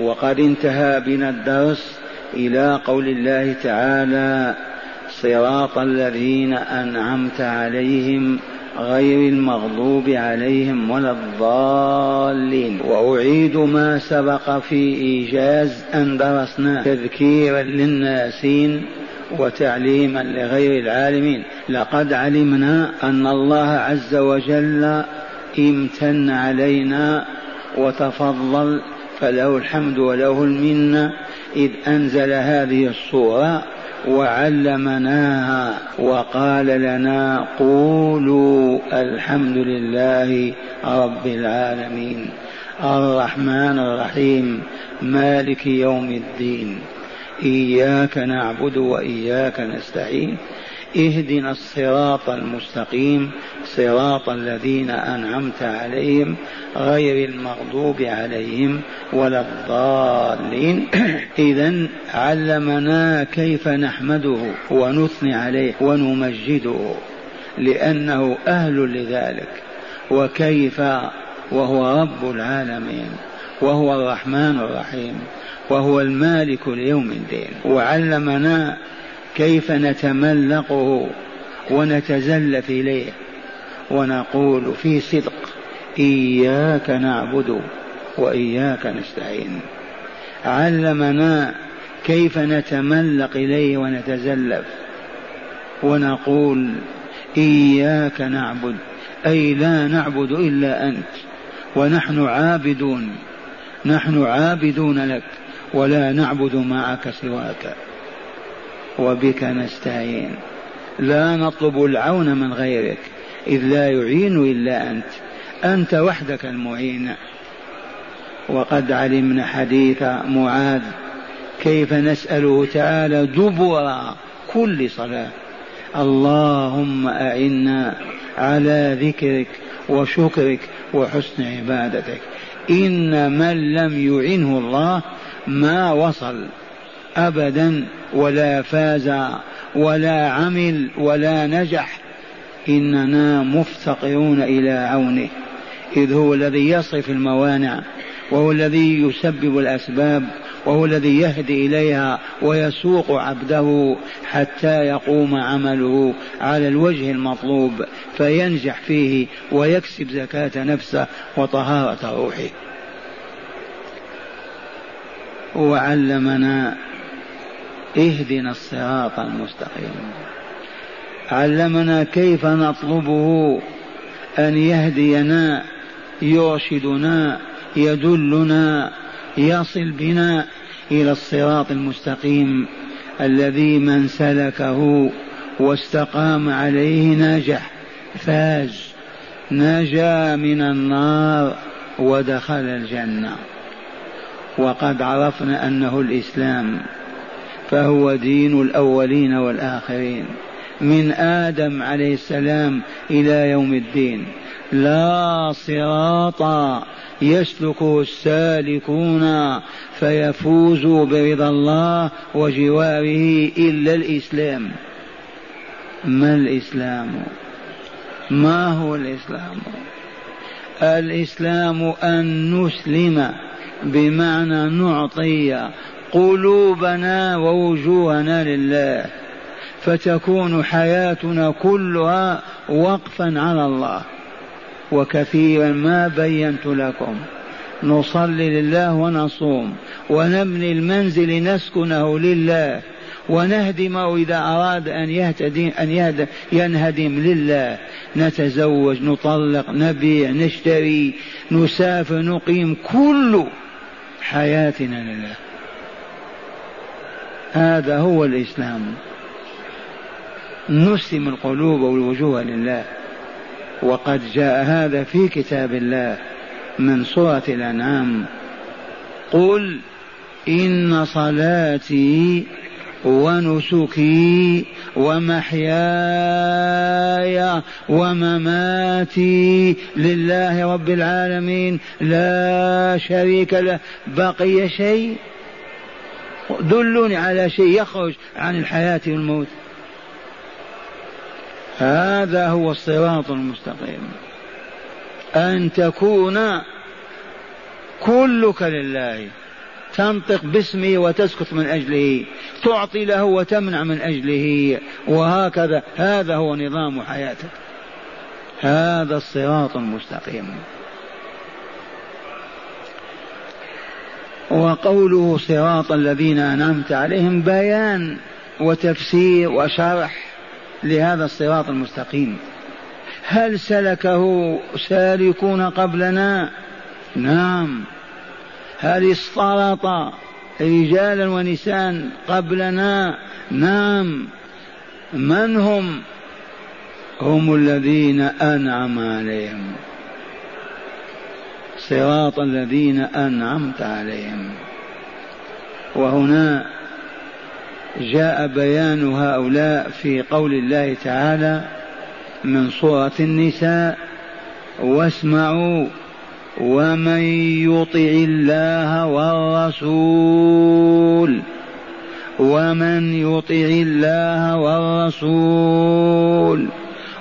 وقد انتهى بنا الدرس إلى قول الله تعالى صراط الذين أنعمت عليهم غير المغضوب عليهم ولا الضالين. وأعيد ما سبق في إيجاز أن درسناه تذكيرا للناسين وتعليما لغير العالمين. لقد علمنا أن الله عز وجل امتن علينا وتفضل فله الحمد وله المنة إذ أنزل هذه الصورة وعلمناها وقال لنا قولوا الحمد لله رب العالمين. الرحمن الرحيم. مالك يوم الدين. إياك نعبد وإياك نستعين. اهدنا الصراط المستقيم صراط الذين أنعمت عليهم غير المغضوب عليهم ولا الضالين. اذا علمنا كيف نحمده ونثني عليه ونمجده لأنه أهل لذلك. وكيف؟ وهو رب العالمين وهو الرحمن الرحيم وهو المالك ليوم الدين. وعلمنا كيف نتملقه ونتزلف إليه ونقول في صدق إياك نعبد وإياك نستعين. علمنا كيف نتملق إليه ونتزلف ونقول إياك نعبد أي لا نعبد إلا أنت ونحن عابدون نحن عابدون لك ولا نعبد معك سواك. وبك نستعين. لا نطلب العون من غيرك إذ لا يعين إلا أنت. أنت وحدك المعين. وقد علمنا حديث معاذ كيف نسأله تعالى دبر كل صلاة. اللهم أعنا على ذكرك وشكرك وحسن عبادتك. إن من لم يعنه الله ما وصل. أبدا ولا فاز ولا عمل ولا نجح. إننا مفتقرون إلى عونه. إذ هو الذي يصرف الموانع وهو الذي يسبب الأسباب وهو الذي يهدي إليها ويسوق عبده حتى يقوم عمله على الوجه المطلوب فينجح فيه ويكسب زكاة نفسه وطهارة روحه. وعلمنا اهدنا الصراط المستقيم. علمنا كيف نطلبه أن يهدينا يرشدنا يدلنا يصل بنا إلى الصراط المستقيم الذي من سلكه واستقام عليه نجح فاز نجا من النار ودخل الجنة. وقد عرفنا أنه الإسلام فهو دين الأولين والآخرين. من آدم عليه السلام إلى يوم الدين. لا صراط يسلكه السالكون فيفوزوا برضا الله وجواره إلا الإسلام. ما الإسلام؟ ما هو الإسلام؟ الإسلام أن نسلم بمعنى نعطي قلوبنا ووجوهنا لله فتكون حياتنا كلها وقفا على الله. وكثيرا ما بينت لكم. نصلي لله ونصوم ونبني المنزل نسكنه لله ونهدمه إذا أراد أن يهتدم أن يهدم ينهدم لله. نتزوج نطلق نبيع نشتري نسافر نقيم كل حياتنا لله. هذا هو الإسلام. نسلم القلوب والوجوه لله. وقد جاء هذا في كتاب الله من سورة الأنعام. قل إن صلاتي ونسكي ومحياي ومماتي لله رب العالمين. لا شريك له. بقي شيء؟ دلوني على شيء يخرج عن الحياة والموت. هذا هو الصراط المستقيم. أن تكون كلك لله. تنطق باسمه وتسكت من أجله. تعطي له وتمنع من أجله. وهكذا. هذا هو نظام حياتك. هذا الصراط المستقيم. وقوله صراط الذين أنعمت عليهم بيان وتفسير وشرح لهذا الصراط المستقيم. هل سلكه سالكون قبلنا؟ نعم. هل اصطرط رجالا ونساء قبلنا؟ نعم. من هم؟ هم الذين أنعم عليهم. صراط الذين أنعمت عليهم. وهنا جاء بيان هؤلاء في قول الله تعالى من سورة النساء واسمعوا ومن يطع الله والرسول. ومن يطع الله والرسول.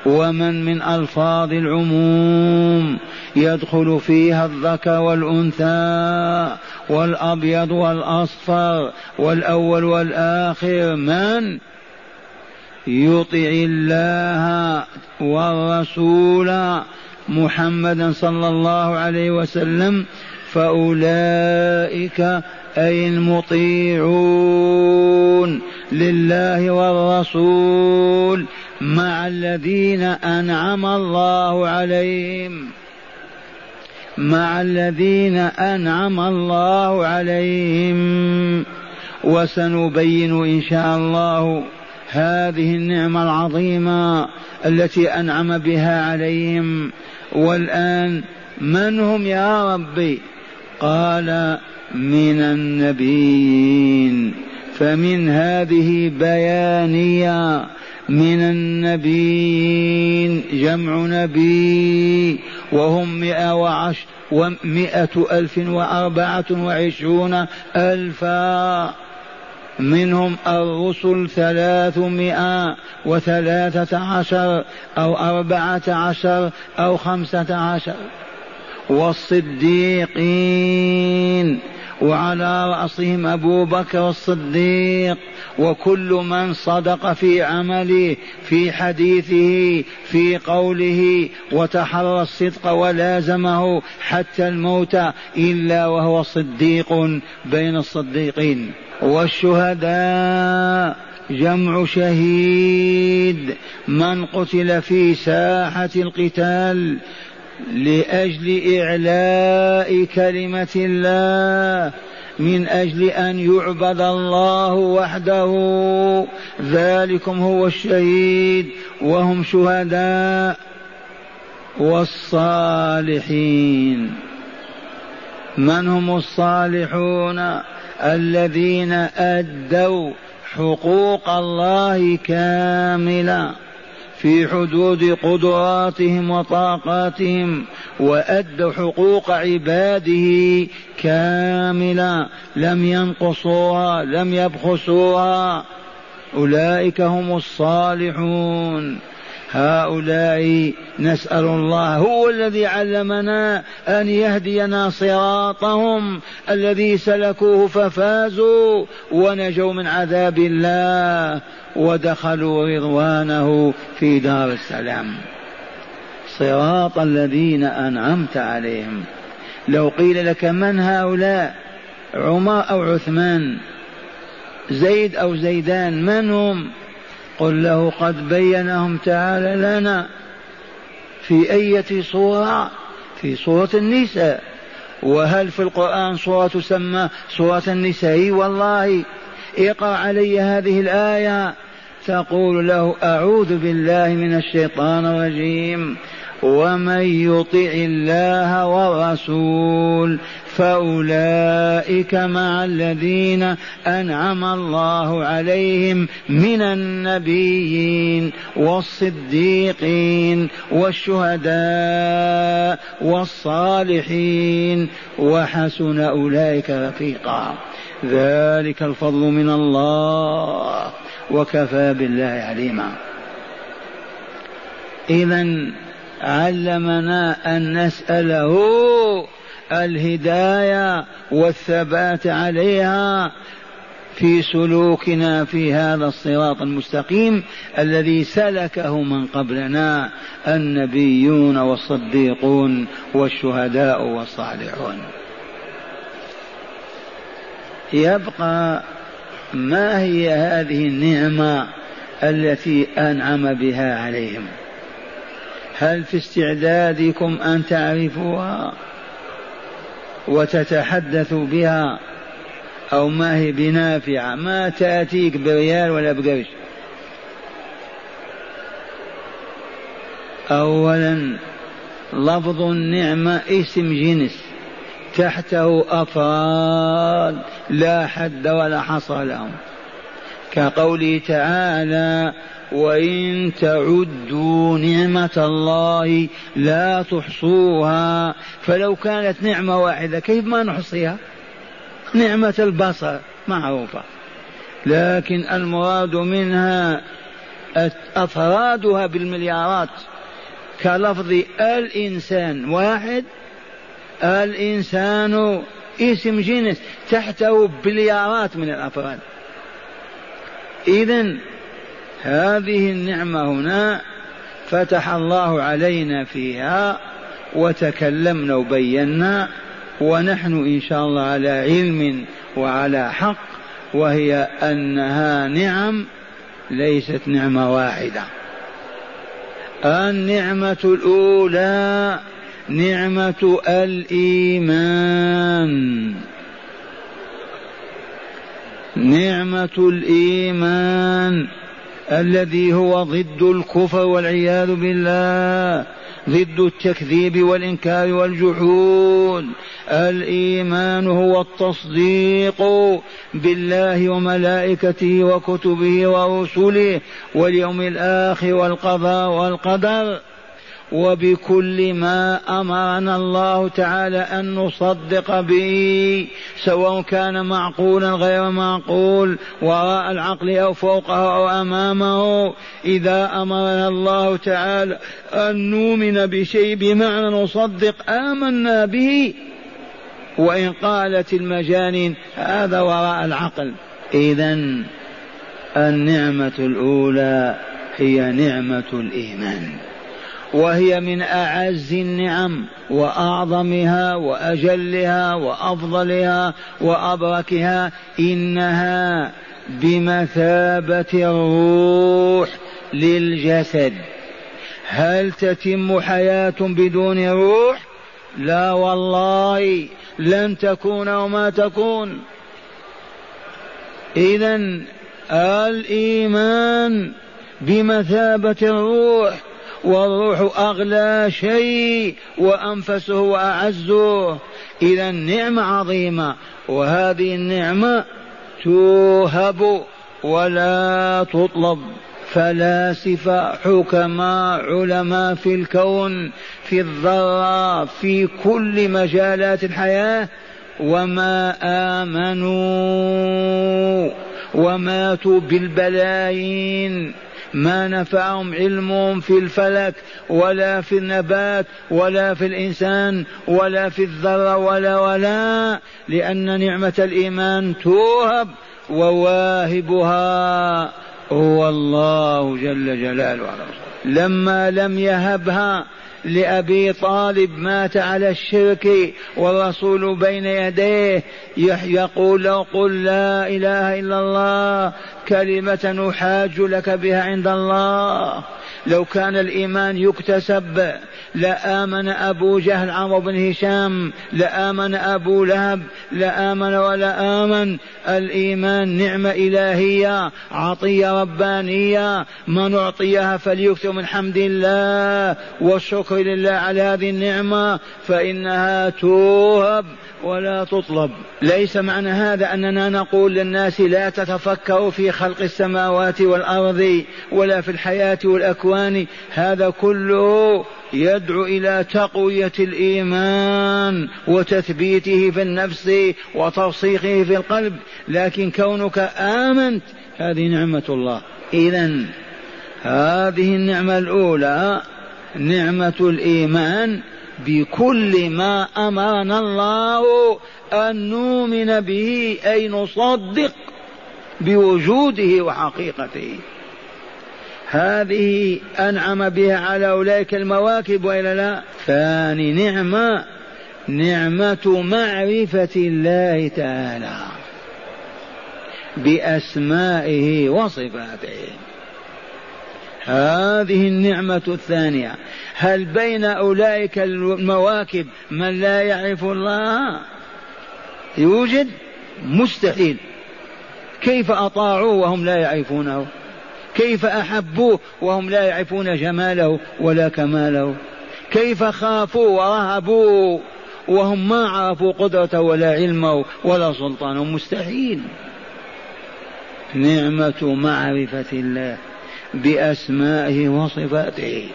ومن من ألفاظ العموم. يدخل فيها الذكر والأنثى والأبيض والأصفر والأول والآخر. من؟ يطع الله والرسول محمدا صلى الله عليه وسلم. فأولئك أي المطيعون لله والرسول مع الذين أنعم الله عليهم. مع الذين أنعم الله عليهم. وسنبين إن شاء الله هذه النعمة العظيمة التي أنعم بها عليهم. والآن من هم يا ربي؟ قال من النبيين. فمن هذه بيانية من النبيين جمع نبي وهم مئة وعشر ومئة ألف وأربعة وعشرون ألفا. منهم الرسل ثلاثمائة وثلاثة عشر أو أربعة عشر أو خمسة عشر. والصديقين. وعلى رأسهم أبو بكر الصديق وكل من صدق في عمله في حديثه في قوله وتحرى الصدق ولازمه حتى الموت إلا وهو صديق بين الصديقين. والشهداء جمع شهيد من قتل في ساحة القتال لأجل إعلاء كلمة الله من أجل أن يعبد الله وحده. ذلكم هو الشهيد وهم شهداء والصالحين. من هم الصالحون؟ الذين أدوا حقوق الله كاملة. في حدود قدراتهم وطاقاتهم وأدوا حقوق عباده كاملة لم ينقصوها لم يبخسوها. أولئك هم الصالحون. هؤلاء نسأل الله هو الذي علمنا أن يهدينا صراطهم الذي سلكوه ففازوا ونجوا من عذاب الله. ودخلوا رضوانه في دار السلام. صراط الذين أنعمت عليهم. لو قيل لك من هؤلاء؟ عمر أو عثمان؟ زيد أو زيدان؟ من هم؟ قل له قد بينهم تعالى لنا. في أية صورة في سورة النساء. وهل في القرآن صورة تسمى سورة النساء؟ والله اقرأ علي هذه الآية. تقول له أعوذ بالله من الشيطان الرجيم ومن يطع الله والرسول فأولئك مع الذين أنعم الله عليهم من النبيين والصديقين والشهداء والصالحين وحسن أولئك رفيقا. ذلك الفضل من الله وكفى بالله عليما. إذا علمنا أن نسأله الهداية والثبات عليها في سلوكنا في هذا الصراط المستقيم الذي سلكه من قبلنا النبيون والصديقون والشهداء والصالحون. يبقى ما هي هذه النعمة التي أنعم بها عليهم؟ هل في استعدادكم أن تعرفوها وتتحدثوا بها؟ أو ما هي بنافعة؟ ما تأتيك بريال ولا بقرش؟ اولا لفظ النعمة اسم جنس. تحته افراد لا حد ولا حصر لهم كقوله تعالى وإن تعدوا نعمة الله لا تحصوها فلو كانت نعمة واحدة كيف ما نحصيها؟ نعمة البصر معروفة. لكن المراد منها أفرادها بالمليارات كلفظ الإنسان واحد الإنسان اسم جنس تحته بليارات من الأفراد. إذا هذه النعمة هنا فتح الله علينا فيها وتكلمنا وبينا ونحن إن شاء الله على علم وعلى حق وهي أنها نعم ليست نعمة واحدة. النعمة الأولى نعمة الإيمان. نعمة الإيمان الذي هو ضد الكفر والعياذ بالله ضد التكذيب والإنكار والجحود. الإيمان هو التصديق بالله وملائكته وكتبه ورسله واليوم الآخر والقضاء والقدر. وبكل ما أمرنا الله تعالى أن نصدق به سواء كان معقولا غير معقول وراء العقل أو فوقه أو أمامه. إذا أمرنا الله تعالى أن نؤمن بشيء بمعنى نصدق آمنا به. وإن قالت المجانين هذا وراء العقل. اذا النعمة الأولى هي نعمة الإيمان. وهي من أعز النعم وأعظمها وأجلها وأفضلها وأبركها إنها بمثابة الروح للجسد. هل تتم حياة بدون روح؟ لا والله لن تكون وما تكون. اذا الإيمان بمثابة الروح والروح أغلى شيء وأنفسه وأعزه إذا نعمة عظيمة وهذه النعمة توهب ولا تطلب. فلاسفة حكماء علماء في الكون في الذرة في كل مجالات الحياة. وما آمنوا وماتوا بالبلايين. ما نفعهم علمهم في الفلك ولا في النبات ولا في الإنسان ولا في الذرة ولا ولا لأن نعمة الإيمان توهب وواهبها هو الله جل جلاله. لما لم يهبها لأبي طالب مات على الشرك والرسول بين يديه يقول له قل لا إله إلا الله كلمة أحاج لك بها عند الله. لو كان الإيمان يكتسب لآمن أبو جهل عمرو بن هشام لآمن أبو لهب لآمن ولا آمن. الإيمان نعمة إلهية عطية ربانية. من أعطيها فليكثر من حمد الله والشكر لله على هذه النعمة فإنها توهب. ولا تطلب. ليس معنى هذا أننا نقول للناس لا تتفكروا في خلق السماوات والأرض ولا في الحياة والأكوان. هذا كله يدعو إلى تقوية الإيمان وتثبيته في النفس وترسيخه في القلب. لكن كونك آمنت هذه نعمة الله. إذا هذه النعمة الأولى نعمة الإيمان. بكل ما أمرنا الله أن نؤمن به أي نصدق بوجوده وحقيقته. هذه أنعم بها على أولئك المواكب والا لا. ثاني نعمة نعمة معرفة الله تعالى بأسمائه وصفاته. هذه النعمة الثانية. هل بين أولئك المواكب من لا يعرف الله؟ يوجد؟ مستحيل. كيف أطاعوه وهم لا يعرفونه؟ كيف أحبوه وهم لا يعرفون جماله ولا كماله؟ كيف خافوا ورهبوا وهم ما عرفوا قدرته ولا علمه ولا سلطانه؟ مستحيل. نعمة معرفة الله. بأسمائه وصفاته.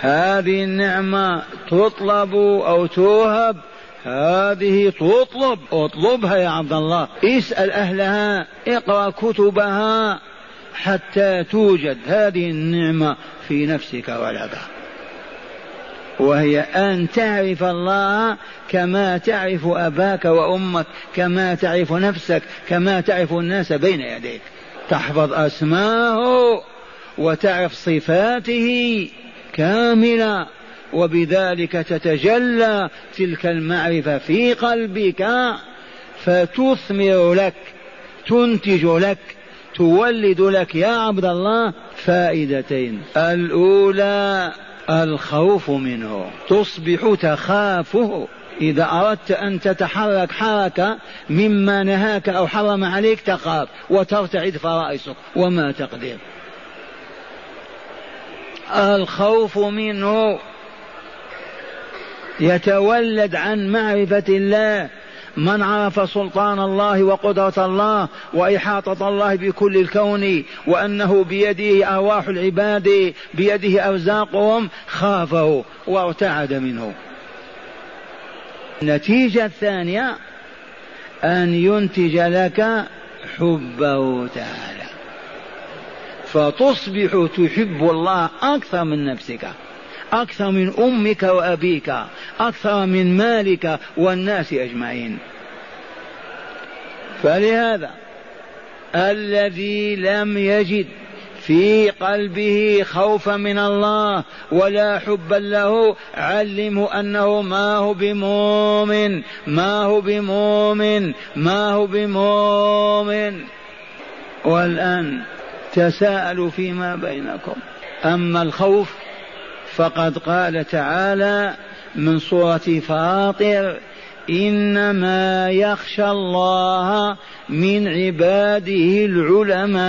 هذه النعمة تطلب أو توهب هذه تطلب اطلبها يا عبد الله. اسأل أهلها اقرأ كتبها حتى توجد هذه النعمة في نفسك ولدها. وهي أن تعرف الله كما تعرف أباك وأمك كما تعرف نفسك كما تعرف الناس بين يديك. تحفظ أسماءه وتعرف صفاته كاملة وبذلك تتجلى تلك المعرفة في قلبك فتثمر لك تنتج لك تولد لك يا عبد الله فائدتين. الأولى الخوف منه تصبح تخافه. إذا أردت أن تتحرك حركة مما نهاك أو حرم عليك تخاف وترتعد فرائسك وما تقدر الخوف منه يتولد عن معرفة الله من عرف سلطان الله وقدرة الله وإحاطة الله بكل الكون وأنه بيده أرواح العباد بيده أرزاقهم خافه وارتعد منه. النتيجة الثانية أن ينتج لك حبه تعالى. فتصبح تحب الله أكثر من نفسك أكثر من أمك وأبيك أكثر من مالك والناس أجمعين. فلهذا الذي لم يجد في قلبه خوفا من الله ولا حبا له. علمه أنه ما هو بمؤمن ما هو بمؤمن ما هو بمؤمن. والآن تساءلوا فيما بينكم. أما الخوف فقد قال تعالى من سورة فاطر إنما يخشى الله من عباده العلماء.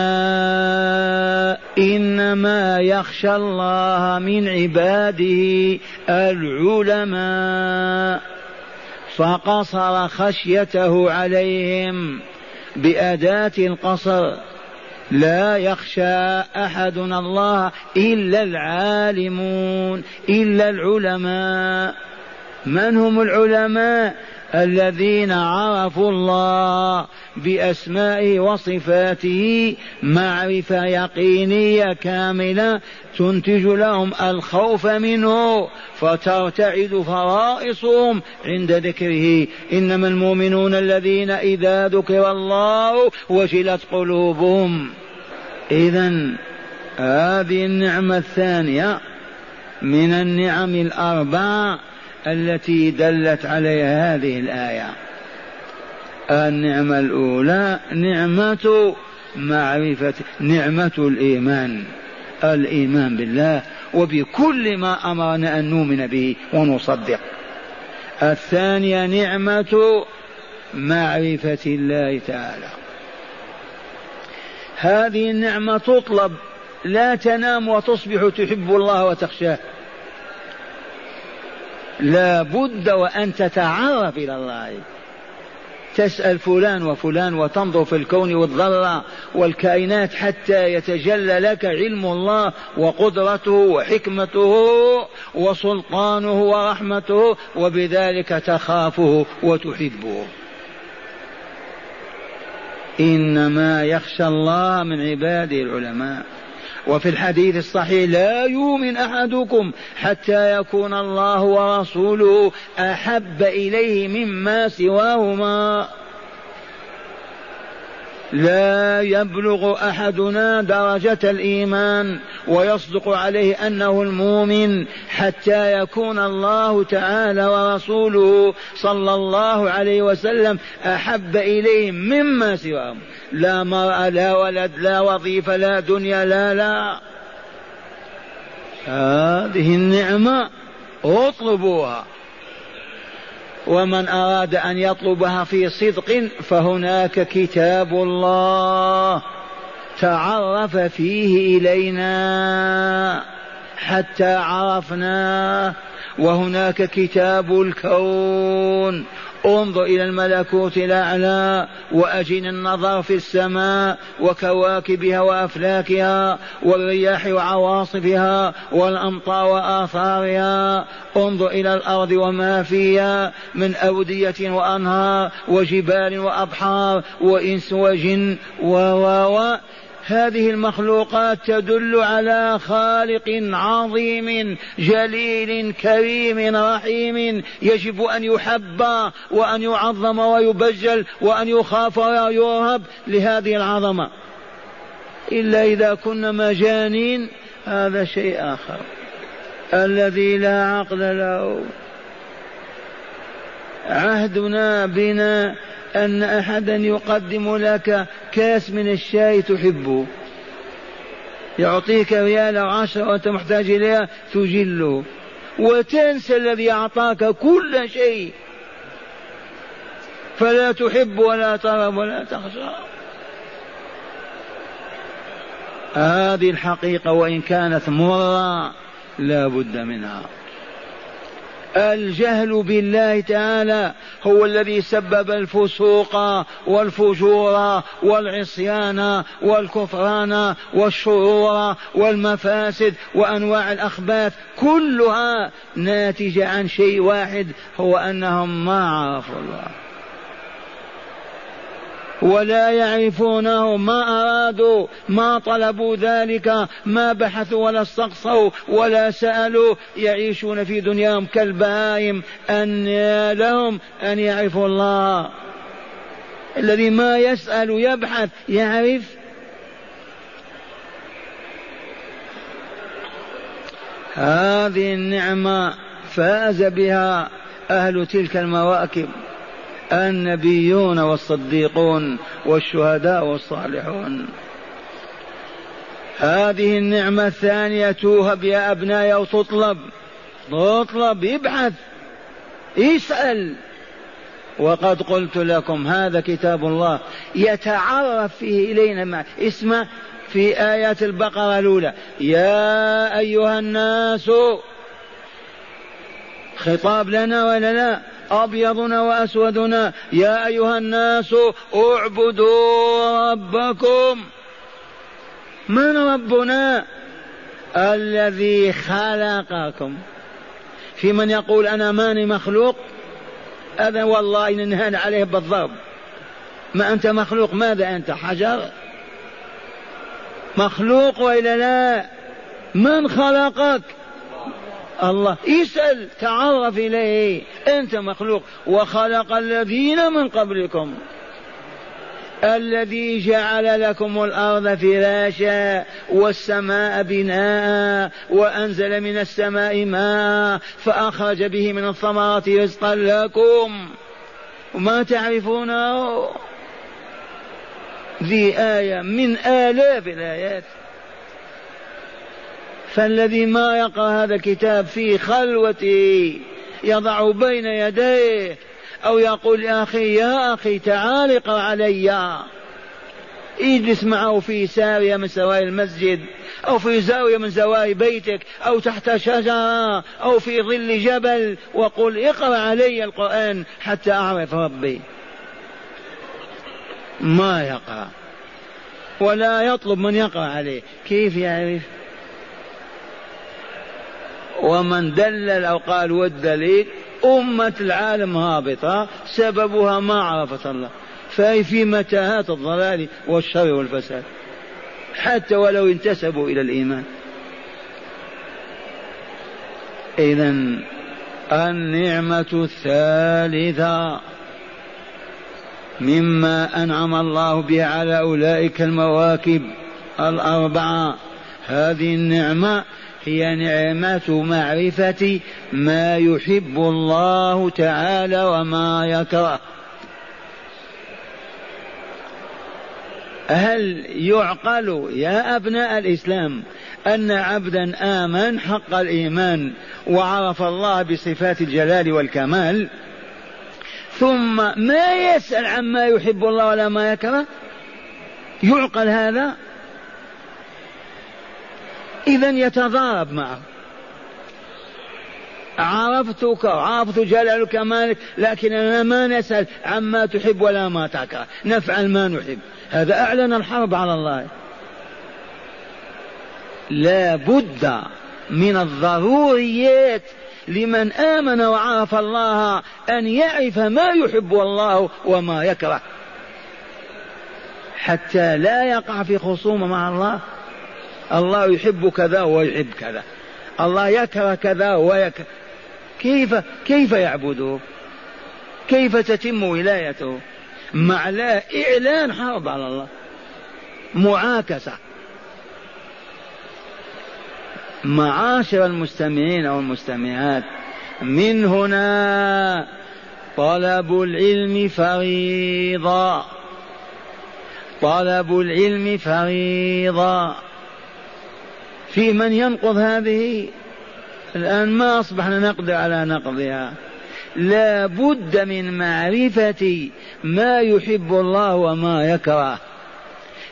إنما يخشى الله من عباده العلماء. فقصر خشيته عليهم بأداة القصر. لا يخشى أحدنا الله إلا العالمون إلا العلماء. من هم العلماء الذين عرفوا الله بأسمائه وصفاته معرفة يقينية كاملة تنتج لهم الخوف منه فترتعد فرائصهم عند ذكره. إنما المؤمنون الذين إذا ذكر الله وجلت قلوبهم. اذا هذه النعمة الثانية من النعم الأربعة التي دلت عليها هذه الآية. النعمة الأولى نعمة معرفة نعمة الإيمان. الإيمان بالله وبكل ما أمرنا أن نؤمن به ونصدق. الثانية نعمة معرفة الله تعالى. هذه النعمة تطلب لا تنام وتصبح تحب الله وتخشاه. لا بد وأن تتعرف إلى الله. تسأل فلان وفلان وتنظر في الكون والذرة والكائنات حتى يتجلى لك علم الله وقدرته وحكمته وسلطانه ورحمته وبذلك تخافه وتحبه. إنما يخشى الله من عباده العلماء. وفي الحديث الصحيح لا يؤمن أحدكم حتى يكون الله ورسوله أحب إليه مما سواهما. لا يبلغ أحدنا درجة الإيمان ويصدق عليه أنه المؤمن حتى يكون الله تعالى ورسوله صلى الله عليه وسلم أحب إليه مما سواهم لا مرأة لا ولد لا وظيفة لا دنيا لا لا. هذه النعمة اطلبوها. ومن أراد أن يطلبها في صدق فهناك كتاب الله تعرف فيه إلينا حتى عرفناه. وهناك كتاب الكون انظر إلى الملكوت الأعلى وأجن النظر في السماء وكواكبها وأفلاكها والرياح وعواصفها والأمطار وآثارها. انظر إلى الأرض وما فيها من أودية وأنهار وجبال وأبحار وإنس وجن و هذه المخلوقات تدل على خالق عظيم جليل كريم رحيم يجب أن يحب وأن يعظم ويبجل وأن يخاف ويرهب لهذه العظمة. إلا إذا كنا مجانين هذا شيء آخر. الذي لا عقل له. عهدنا بنا أن أحدا يقدم لك كاس من الشاي تحبه. يعطيك ريال عشرة وأنت محتاج إليها تجله. وتنسى الذي أعطاك كل شيء. فلا تحب ولا ترغب ولا تخشى. هذه الحقيقة وإن كانت مرة لا بد منها. الجهل بالله تعالى هو الذي سبب الفسوق والفجور والعصيان والكفران والشرور والمفاسد وأنواع الأخباث كلها ناتجة عن شيء واحد هو أنهم ما عرفوا الله. ولا يعرفونه ما أرادوا ما طلبوا ذلك ما بحثوا ولا استقصوا ولا سألوا. يعيشون في دنياهم كالبهائم أن لهم أن يعرفوا الله. الذي ما يسأل يبحث يعرف. هذه النعمة فاز بها أهل تلك المواكب. النبيون والصديقون والشهداء والصالحون. هذه النعمة الثانية توهب يا أبنائي أو تطلب ابحث اسأل. وقد قلت لكم هذا كتاب الله يتعرف فيه إلينا مع اسمع في آيات البقرة الأولى. يا أيها الناس خطاب لنا ولا لا؟ أبيضنا وأسودنا يا أيها الناس اعبدوا ربكم. من ربنا؟ الذي خلقكم. في من يقول أنا ماني مخلوق؟ هذا والله إن نهان عليه بالضرب. ما أنت مخلوق ماذا أنت؟ حجر؟ مخلوق وإلا لا؟ من خلقك؟ الله. اسأل تعرف إليه. أنت مخلوق. وخلق الذين من قبلكم. الذي جعل لكم الأرض فراشا والسماء بناء وأنزل من السماء ماء فأخرج به من الثمرات رزقا لكم. ما تعرفونه؟ ذي آية من آلاف الآيات. فالذي ما يقرأ هذا الكتاب في خلوته يضع بين يديه أو يقول يا أخي يا أخي تعال اقرأ علي. اجلس معه في سارية من سواري المسجد أو في زاوية من زوايا بيتك أو تحت شجرة أو في ظل جبل وقل اقرأ علي القرآن حتى أعرف ربي. ما يقرأ. ولا يطلب من يقرأ عليه. كيف يعرف؟ ومن دلل أو قال والدليل أمة العالم هابطة سببها ما عرفت الله. فهي في متاهات الضلال والشر والفساد. حتى ولو انتسبوا إلى الإيمان. إذا النعمة الثالثة مما أنعم الله به على أولئك المواكب الأربعة. هذه النعمة هي نعمة معرفة ما يحب الله تعالى وما يكره. هل يعقل يا أبناء الإسلام أن عبدا آمن حق الإيمان وعرف الله بصفات الجلال والكمال؟ ثم ما يسأل عما يحب الله ولا ما يكره؟ يعقل هذا؟ إذا يتضارب معه. عرفتك عرفت جلال كمالك لكننا ما نسأل عما تحب ولا ما تكره. نفعل ما نحب. هذا أعلن الحرب على الله. لا بد من الضروريات لمن آمن وعرف الله أن يعرف ما يحب الله وما يكره. حتى لا يقع في خصومة مع الله. الله يحب كذا ويحب كذا. الله يكره كذا ويكره كيف كيف يعبده؟ كيف تتم ولايته؟ مع لا إعلان حرب على الله. معاكسة. معاشر المستمعين والمستمعات من هنا طلب العلم فريضة طلب العلم فريضة في من ينقض هذه؟ الآن ما أصبحنا نقدر على نقضها. لا بد من معرفة ما يحب الله وما يكره.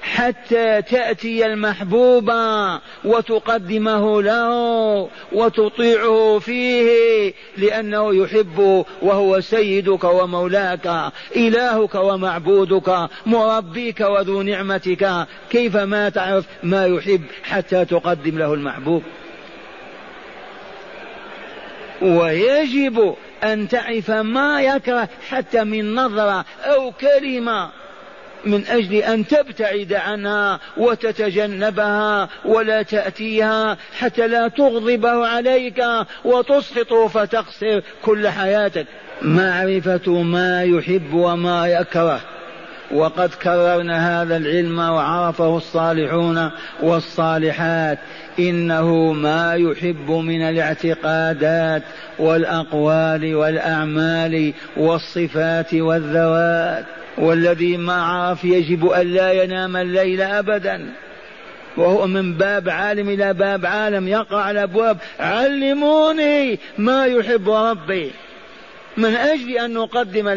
حتى تأتي المحبوب وتقدمه له وتطيعه فيه لأنه يحب وهو سيدك ومولاك إلهك ومعبودك مربيك وذو نعمتك. كيف ما تعرف ما يحب حتى تقدم له المحبوب؟ ويجب أن تعرف ما يكره حتى من نظرة أو كلمة. من أجل أن تبتعد عنها وتتجنبها ولا تأتيها حتى لا تغضبه عليك وتسقطه فتخسر كل حياتك. معرفة ما يحب وما يكره. وقد كررنا هذا العلم وعرفه الصالحون والصالحات. إنه ما يحب من الاعتقادات والأقوال والأعمال والصفات والذوات. والذي ما عرف يجب أن لا ينام الليل ابدا. وهو من باب عالم إلى باب عالم يقع على أبواب. علموني ما يحب ربي. من أجل أن نقدم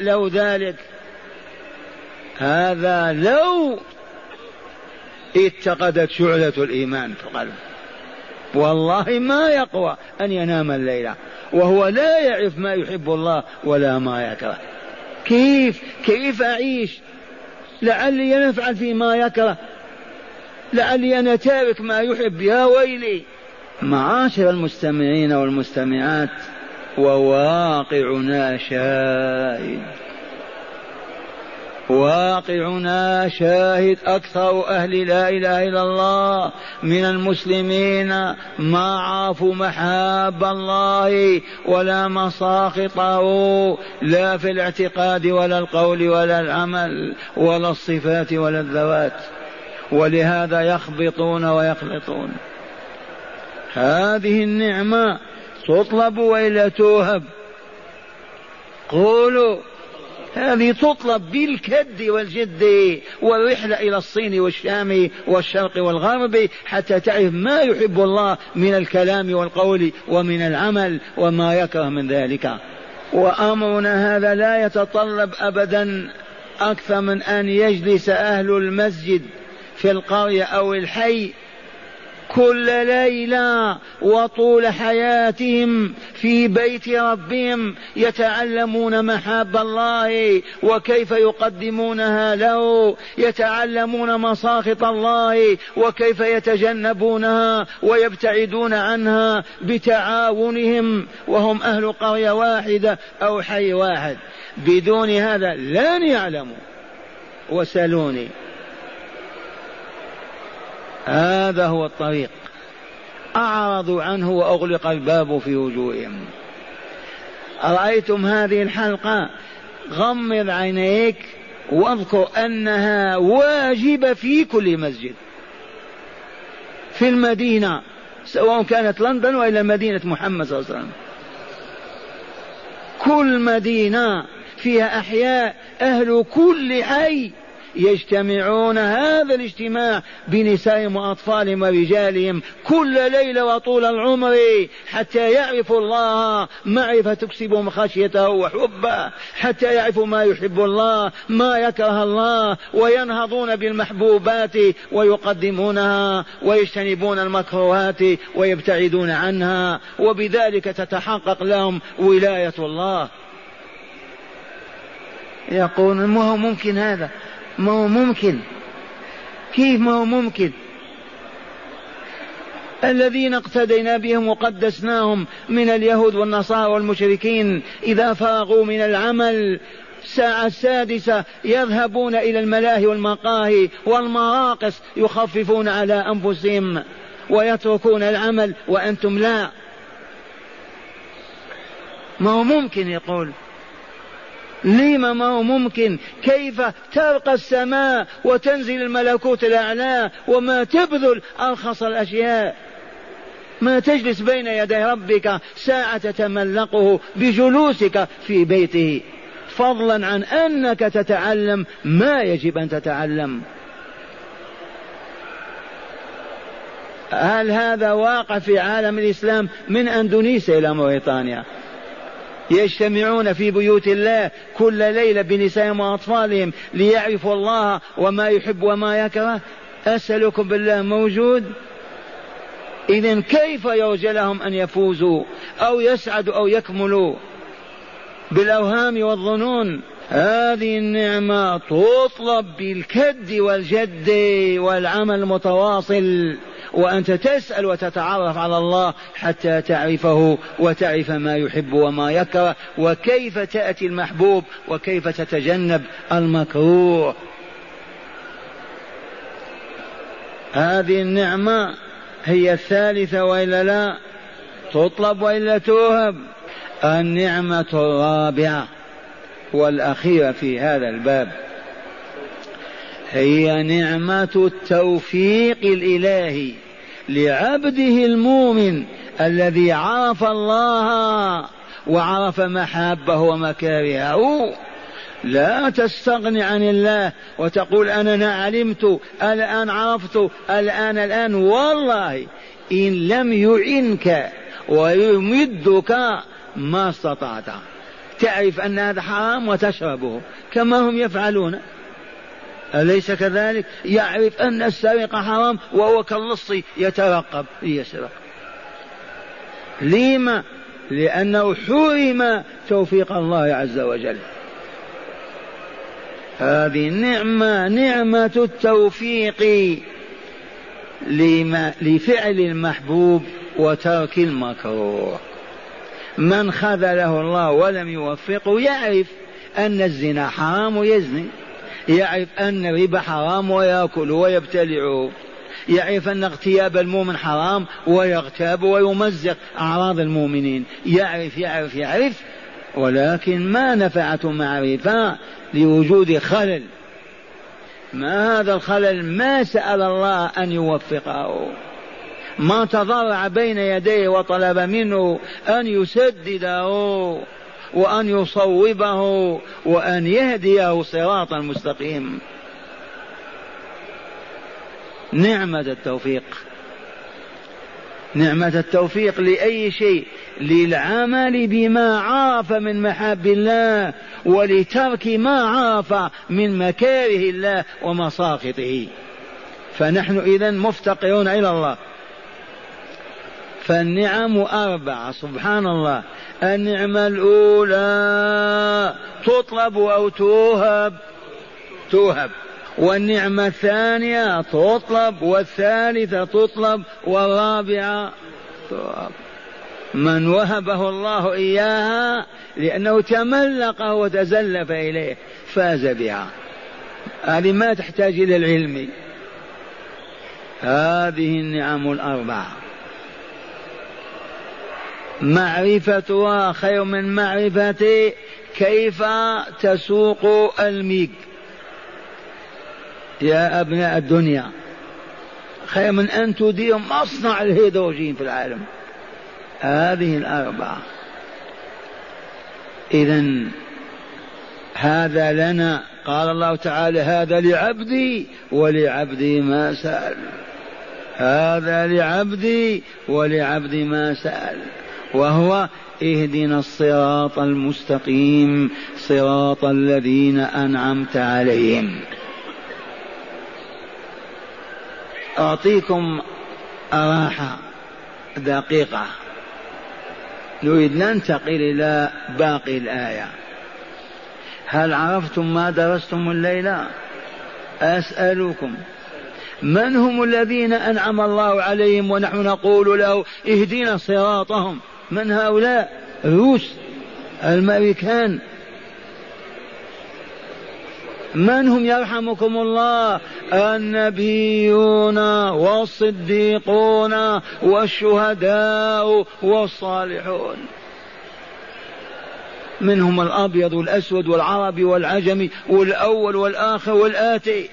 له ذلك. هذا لو اتقدت شعلة الإيمان في القلب. والله ما يقوى أن ينام الليلة وهو لا يعرف ما يحب الله ولا ما يكره. كيف؟ كيف أعيش؟ لعلي أنا فيما يكره. لعلي أنا تارك ما يحب. يا ويلي. معاشر المستمعين والمستمعات وواقعنا شاهد. واقعنا شاهد أكثر أهل لا إله إلا الله من المسلمين ما عرفوا محاب الله ولا مساخطه لا في الاعتقاد ولا القول ولا العمل ولا الصفات ولا الذوات ولهذا يخبطون ويخلطون. هذه النعمة تطلب وإلا توهب. قولوا هذه تطلب بالكد والجد والرحلة إلى الصين والشام والشرق والغرب حتى تعرف ما يحب الله من الكلام والقول ومن العمل وما يكره من ذلك. وأمرنا هذا لا يتطلب أبدا أكثر من أن يجلس أهل المسجد في القرية أو الحي كل ليلة وطول حياتهم في بيت ربهم يتعلمون محاب الله وكيف يقدمونها له يتعلمون مساخط الله وكيف يتجنبونها ويبتعدون عنها بتعاونهم وهم أهل قرية واحدة أو حي واحد. بدون هذا لن يعلموا وسلوني. هذا هو الطريق. أعرضوا عنه وأغلق الباب في وجوههم. رأيتم هذه الحلقة؟ غمض عينيك واذكر أنها واجبة في كل مسجد. في المدينة سواء كانت لندن وإلا مدينة محمد صلى الله عليه وسلم. كل مدينة فيها أحياء أهل كل حي. يجتمعون هذا الاجتماع بنسائهم وأطفالهم ورجالهم كل ليلة وطول العمر حتى يعرفوا الله معرفة تكسبهم خشيته وحبه حتى يعرفوا ما يحب الله ما يكره الله وينهضون بالمحبوبات ويقدمونها ويجتنبون المكروهات ويبتعدون عنها وبذلك تتحقق لهم ولاية الله. يقول ما هو ممكن هذا؟ ما هو ممكن. كيف ما هو ممكن؟ الذين اقتدينا بهم وقدسناهم من اليهود والنصارى والمشركين إذا فرغوا من العمل. الساعة السادسة يذهبون إلى الملاهي والمقاهي والمراقص يخففون على أنفسهم ويتركون العمل وأنتم لا. ما هو ممكن يقول؟ لما ما هو ممكن؟ كيف ترقى السماء وتنزل الملكوت الأعلى وما تبذل أرخص الأشياء؟ ما تجلس بين يدي ربك ساعة تتملقه بجلوسك في بيته فضلا عن أنك تتعلم ما يجب أن تتعلم. هل هذا واقع في عالم الإسلام من أندونيسيا إلى موريتانيا؟ يجتمعون في بيوت الله كل ليلة بنسائهم وأطفالهم ليعرفوا الله وما يحب وما يكره. أسألكم بالله موجود؟ إذا كيف يرجى لهم أن يفوزوا أو يسعدوا أو يكملوا؟ بالأوهام والظنون. هذه النعمة تطلب بالكد والجد والعمل المتواصل. وأنت تسأل وتتعرف على الله حتى تعرفه وتعرف ما يحب وما يكره وكيف تأتي المحبوب وكيف تتجنب المكروه. هذه النعمة هي الثالثة وإلا لا؟ تطلب وإلا توهب؟ النعمة الرابعة والأخيرة في هذا الباب. هي نعمة التوفيق الإلهي لعبده المؤمن الذي عرف الله وعرف محابه ومكارهه. لا تستغني عن الله وتقول أنا علمت الآن عرفت الآن الآن. والله إن لم يعنك ويمدك ما استطعت. تعرف أن هذا حرام وتشربه كما هم يفعلون. أليس كذلك؟ يعرف أن السرقة حرام وهو كاللص يترقب ليسرق. لما؟ لأنه حرم توفيق الله عز وجل. هذه النعمة نعمة التوفيق لما لفعل المحبوب وترك المكروه. من خذله الله ولم يوفقه يعرف أن الزنا حرام ويزني. يعرف أن الربا حرام ويأكل ويبتلعه يعرف أن اغتياب المؤمن حرام ويغتاب ويمزق أعراض المؤمنين. يعرف يعرف يعرف ولكن ما نفعته معرفة لوجود خلل. ما هذا الخلل؟ ما سأل الله أن يوفقه. ما تضرع بين يديه وطلب منه أن يسدده. وأن يصوبه وأن يهديه صراطا مستقيم نعمة التوفيق. نعمة التوفيق لأي شيء للعمل بما عرف من محاب الله ولترك ما عرف من مكاره الله ومساخطه فنحن إذا مفتقرون إلى الله. فالنعم أربعة سبحان الله النعمة الأولى تطلب أو توهب. توهب. والنعمة الثانية تطلب والثالثة تطلب والرابعة توهب من وهبه الله إياها لأنه تملقه وتزلف إليه فاز بها. هذه ما تحتاج إلى العلم. هذه النعم الأربعة. معرفتها خير من معرفة كيف تسوق الميك؟ يا أبناء الدنيا خير من أن تدير مصنع الهيدروجين في العالم. هذه الأربعة. إذا هذا لنا قال الله تعالى هذا لعبدي ولعبدي ما سأل. هذا لعبدي ولعبدي ما سأل. وهو اهدنا الصراط المستقيم صراط الذين أنعمت عليهم. أعطيكم راحة دقيقة. نريد ننتقل إلى باقي الآية. هل عرفتم ما درستم الليلة أسألكم. من هم الذين أنعم الله عليهم ونحن نقول له اهدنا صراطهم؟ من هؤلاء؟ روس الأمريكان. من هم يرحمكم الله؟ النبيون والصديقون والشهداء والصالحون. منهم الأبيض والأسود والعربي والعجمي والأول والآخر والآتي.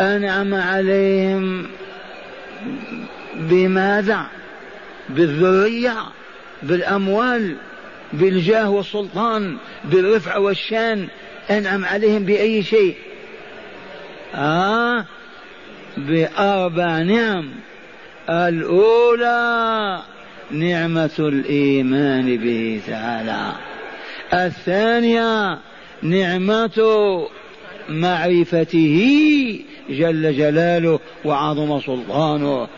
أنعم عليهم بماذا؟ بالذرية بالأموال بالجاه والسلطان بالرفع والشان أنعم عليهم بأي شيء. آه بأربع نعم. الأولى نعمة الإيمان به تعالى. الثانية نعمة معرفته جل جلاله وعظم سلطانه.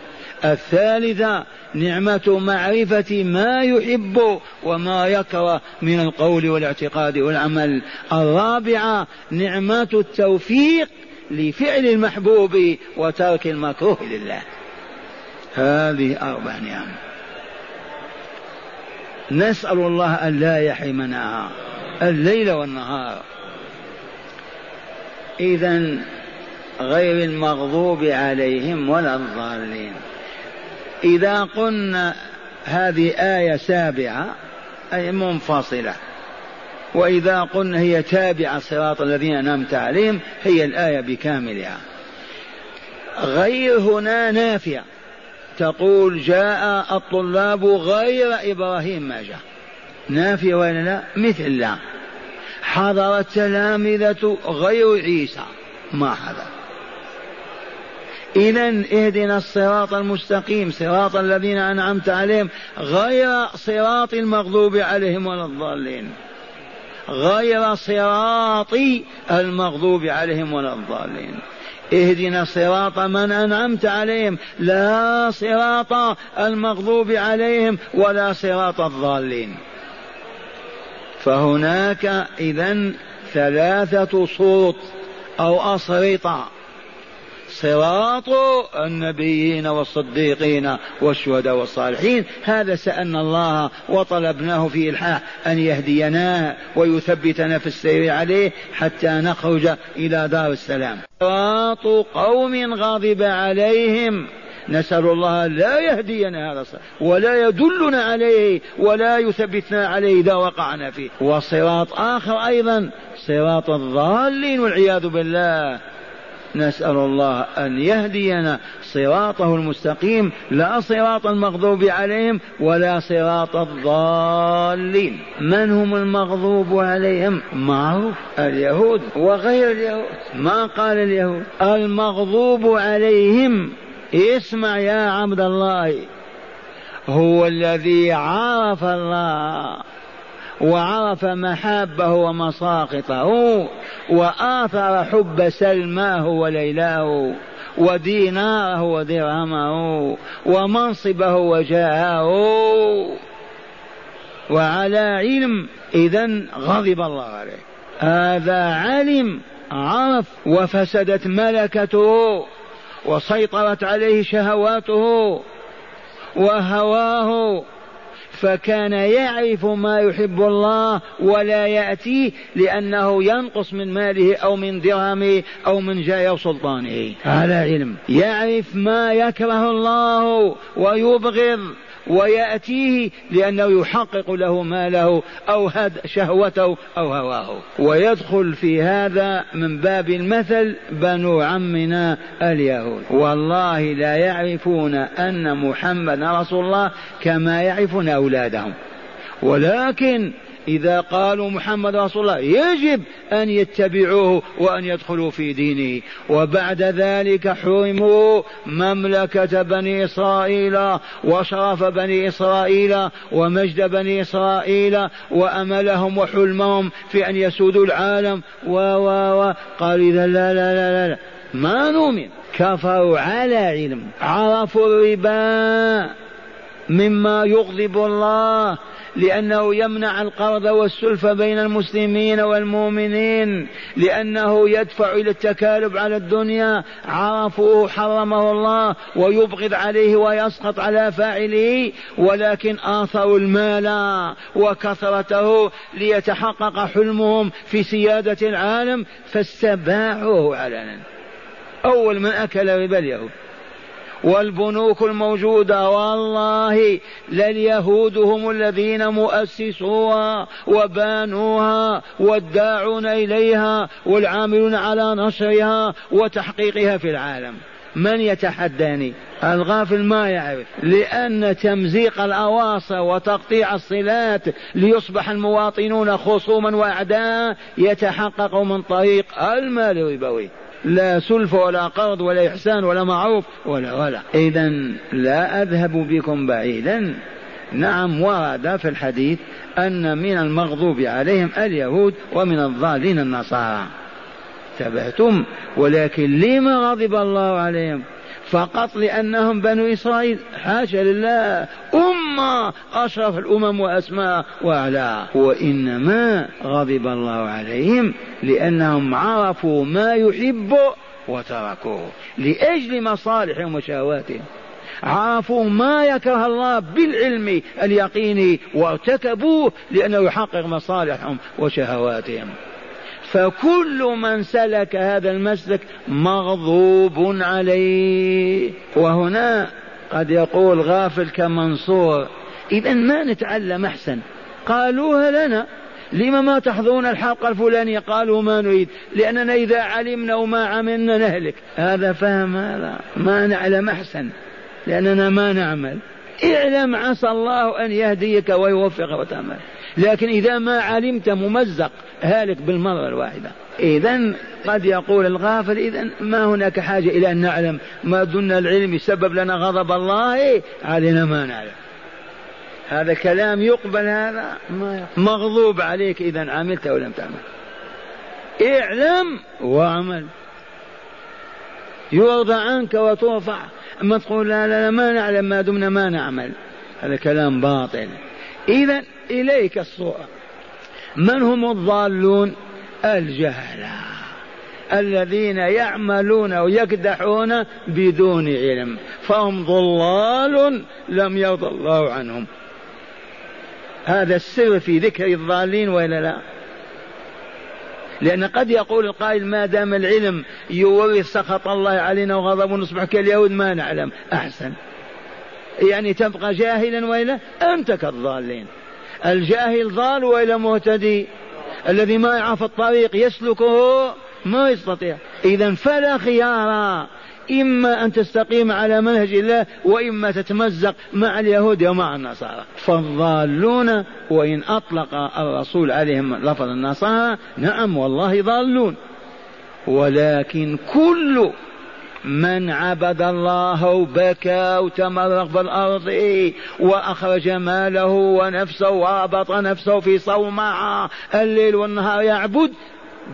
الثالثة نعمة معرفة ما يحب وما يكره من القول والاعتقاد والعمل. الرابعة نعمة التوفيق لفعل المحبوب وترك المكروه لله. هذه أربع نعم. نسأل الله أن لا يحرمنا الليل والنهار. إذا غير المغضوب عليهم ولا الضالين. إذا قلنا هذه آية سابعة أي منفصلة. وإذا قلنا هي تابعة صراط الذين أنعمت عليهم هي الآية بكاملها. غير هنا نافية تقول جاء الطلاب غير إبراهيم ما جاء. نافية ولا لا؟ مثل لا. حضر التلامذة غير عيسى. ما حضر. إذا اهدنا الصراط المستقيم صراط الذين أنعمت عليهم غير صراط المغضوب عليهم ولا الضالين. غير صراط المغضوب عليهم ولا الضالين. اهدنا صراط من أنعمت عليهم لا صراط المغضوب عليهم ولا صراط الضالين. فهناك اذا ثلاثة صوت أو اصرطه صراط النبيين والصديقين والشهداء والصالحين. هذا سألنا الله وطلبناه في إلحاح أن يهدينا ويثبتنا في السير عليه حتى نخرج إلى دار السلام. صراط قوم غضب عليهم. نسأل الله لا يهدينا هذا الصراط ولا يدلنا عليه ولا يثبتنا عليه إذا وقعنا فيه. وصراط آخر أيضا صراط الضالين والعياذ بالله. نسأل الله أن يهدينا صراطه المستقيم لا صراط المغضوب عليهم ولا صراط الضالين. من هم المغضوب عليهم؟ معروف اليهود وغير اليهود. ما قال اليهود؟ المغضوب عليهم. اسمع يا عبد الله هو الذي عرف الله. وعرف محابه ومساقطه وآثر حب سلماه وليلاه وديناره ودرهمه ومنصبه وجاهه وعلى علم إذا غضب الله عليه. هذا علم عرف وفسدت ملكته وسيطرت عليه شهواته وهواه فكان يعرف ما يحب الله ولا يأتيه لأنه ينقص من ماله أو من درهمه أو من جاه سلطانه. على علم. يعرف ما يكره الله ويبغض. ويأتيه لأنه يحقق له ماله أو شهوته أو هواه. ويدخل في هذا من باب المثل بنو عمنا اليهود. والله لا يعرفون أن محمد رسول الله كما يعرفون أولادهم. ولكن إذا قالوا محمد رسول الله يجب أن يتبعوه وأن يدخلوا في دينه. وبعد ذلك حرموا مملكة بني إسرائيل وشرف بني إسرائيل ومجد بني إسرائيل وأملهم وحلمهم في أن يسودوا العالم. و و و قال إذا لا لا لا لا ما نؤمن. كفروا على علم عرفوا الربا. مما يغضب الله لأنه يمنع القرض والسلف بين المسلمين والمؤمنين لأنه يدفع إلى التكالب على الدنيا. عرفوه حرمه الله ويبغض عليه ويسقط على فاعله. ولكن آثروا المال وكثرته ليتحقق حلمهم في سيادة العالم فاستباعوه علنا. أول من أكل ربا اليهود. والبنوك الموجودة والله لليهود هم الذين مؤسسوها وبانوها والداعون إليها والعاملون على نشرها وتحقيقها في العالم. من يتحداني؟ الغافل ما يعرف. لأن تمزيق الأواصر وتقطيع الصلات ليصبح المواطنون خصوما وأعداء يتحقق من طريق المال الربوي. لا سلف ولا قرض ولا إحسان ولا معروف ولا ولا. إذا لا أذهب بكم بعيدا. نعم ورد في الحديث أن من المغضوب عليهم اليهود ومن الضالين النصارى. تبعتم ولكن لما غضب الله عليهم؟ فقط لأنهم بنو إسرائيل. حاشا لله. أمة أشرف الأمم وأسماء وأعلى. وإنما غضب الله عليهم لأنهم عرفوا ما يحب وتركوه. لأجل مصالحهم وشهواتهم عرفوا ما يكره الله بالعلم اليقيني وارتكبوه لأنه يحقق مصالحهم وشهواتهم. فكل من سلك هذا المسلك مغضوب عليه. وهنا قد يقول غافل كمنصور إذا ما نتعلم أحسن؟ قالوها لنا لما ما تحضرون الحلقة الفلانية؟ قالوا ما نريد لأننا إذا علمنا وما عملنا نهلك. هذا فهم هذا ما نعلم أحسن لأننا ما نعمل. اعلم عسى الله أن يهديك ويوفقك وتعمل. لكن إذا ما علمت ممزق هالك بالمرة الواحدة. إذا قد يقول الغافل إذا ما هناك حاجة إلى أن نعلم. ما دون العلم يسبب لنا غضب الله علينا ما نعلم. هذا كلام يقبل هذا ما مغضوب عليك إذا عملت أو لم تعمل. اعلم واعمل. يرضى عنك وترفع. أما تقول لا لا, لا ما نعلم ما دمنا ما نعمل. هذا كلام باطل. إذا إليك الصورة من هم الضالون؟ الجهلة الذين يعملون ويكدحون بدون علم. فهم ضلال لم يرضى الله عنهم. هذا السر في ذكر الضالين وإلا لا؟ لأن قد يقول القائل ما دام العلم يورث سخط الله علينا وغضبه نصبح كاليهود ما نعلم. أحسن. يعني تبقى جاهلا وإلا؟ أنت كالضالين. الجاهل ضال والا مهتدي. الذي ما يعرف الطريق يسلكه ما يستطيع. إذا فلا خيار. إما أن تستقيم على منهج الله وإما تتمزق مع اليهود ومع النصارى. فالضالون وإن أطلق الرسول عليهم لفظ النصارى نعم والله ضالون. ولكن كل من عبد الله وبكى وتمرغ في الأرض وأخرج ماله ونفسه وربط نفسه في صومعة الليل والنهار يعبد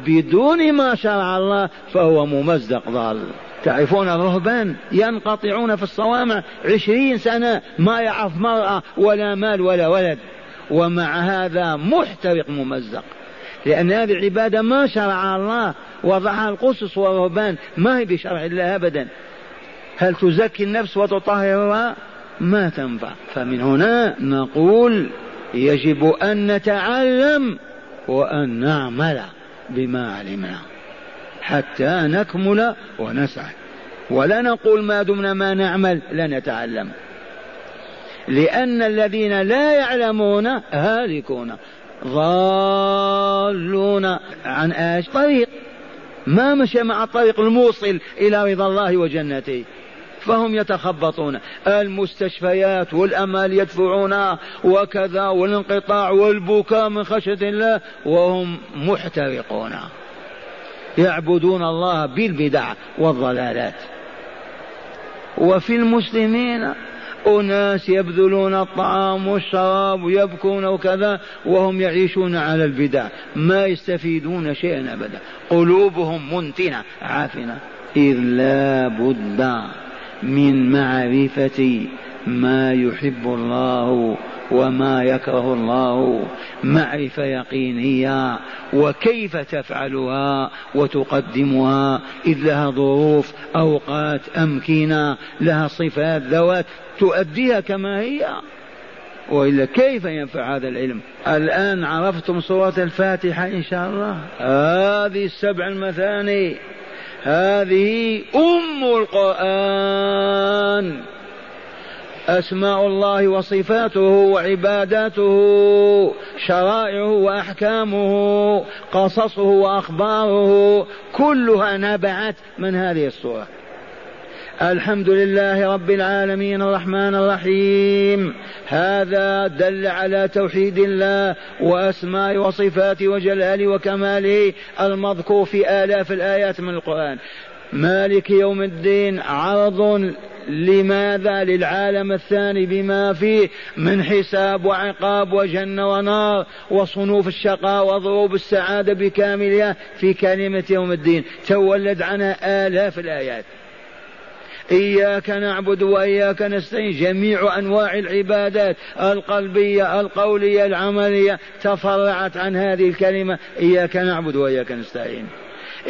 بدون ما شرع الله فهو ممزق ضال. تعرفون الرهبان ينقطعون في الصوامع عشرين سنة ما يعرف مرأة ولا مال ولا ولد. ومع هذا محترق ممزق. لأن هذه العبادة ما شرع الله وضعها القسس والرهبان. ما هي بشرع الله أبدا. هل تزكي النفس وتطهرها؟ ما تنفع. فمن هنا نقول يجب أن نتعلم وأن نعمل بما علمنا. حتى نكمل ونسعد ولا نقول ما دمنا ما نعمل لا نتعلم. لأن الذين لا يعلمون هالكون. ضالون عن إيش؟ طريق. ما مشى مع الطريق الموصل إلى رضا الله وجنته. فهم يتخبطون. المستشفيات والأمال يدفعون وكذا والانقطاع والبكاء من خشية الله وهم محترقون. يعبدون الله بالبدع والضلالات. وفي المسلمين أناس يبذلون الطعام والشراب ويبكون وكذا وهم يعيشون على البدع ما يستفيدون شيئا أبدا. قلوبهم منتنة. عافنة إذ لا بد من معرفة ما يحب الله وما يكره الله معرفة يقينية وكيف تفعلها وتقدمها إذ لها ظروف أوقات أمكنة لها صفات ذوات تؤديها كما هي. وإلا كيف ينفع هذا العلم؟ الآن عرفتم سورة الفاتحة إن شاء الله؟ هذه السبع المثاني. هذه أم القرآن. أسماء الله وصفاته وعباداته شرائعه وأحكامه قصصه وأخباره كلها نبعت من هذه الصورة الحمد لله رب العالمين الرحمن الرحيم. هذا دل على توحيد الله وأسماء وصفاته وجلاله وكماله المذكور في آلاف الآيات من القرآن. مالك يوم الدين عرض لماذا للعالم الثاني بما فيه من حساب وعقاب وجنة ونار وصنوف الشقاء وضروب السعادة بكاملها في كلمة يوم الدين. تولد عنها آلاف الآيات. إياك نعبد وإياك نستعين. جميع أنواع العبادات القلبية القولية العملية تفرعت عن هذه الكلمة. إياك نعبد وإياك نستعين.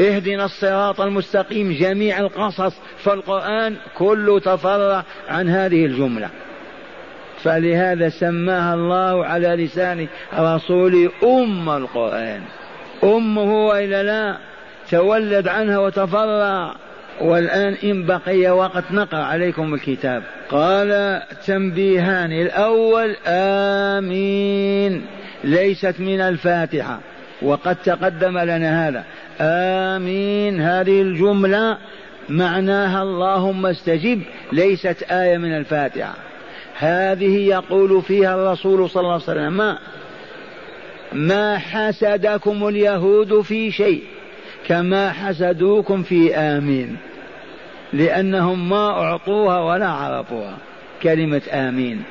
اهدنا الصراط المستقيم جميع القصص فالقرآن كله تفرع عن هذه الجملة. فلهذا سماها الله على لسان رسوله أم القرآن. أمه وإلا لا تولد عنها وتفرع. والآن إن بقي وقت نقرأ عليكم الكتاب. قال تنبيهان الأول آمين ليست من الفاتحة. وقد تقدم لنا هذا. آمين. هذه الجملة معناها اللهم استجب ليست آية من الفاتحة. هذه يقول فيها الرسول صلى الله عليه وسلم ما, ما حسدكم اليهود في شيء كما حسدوكم في آمين. لأنهم ما أعطوها ولا عرفوها. كلمة آمين.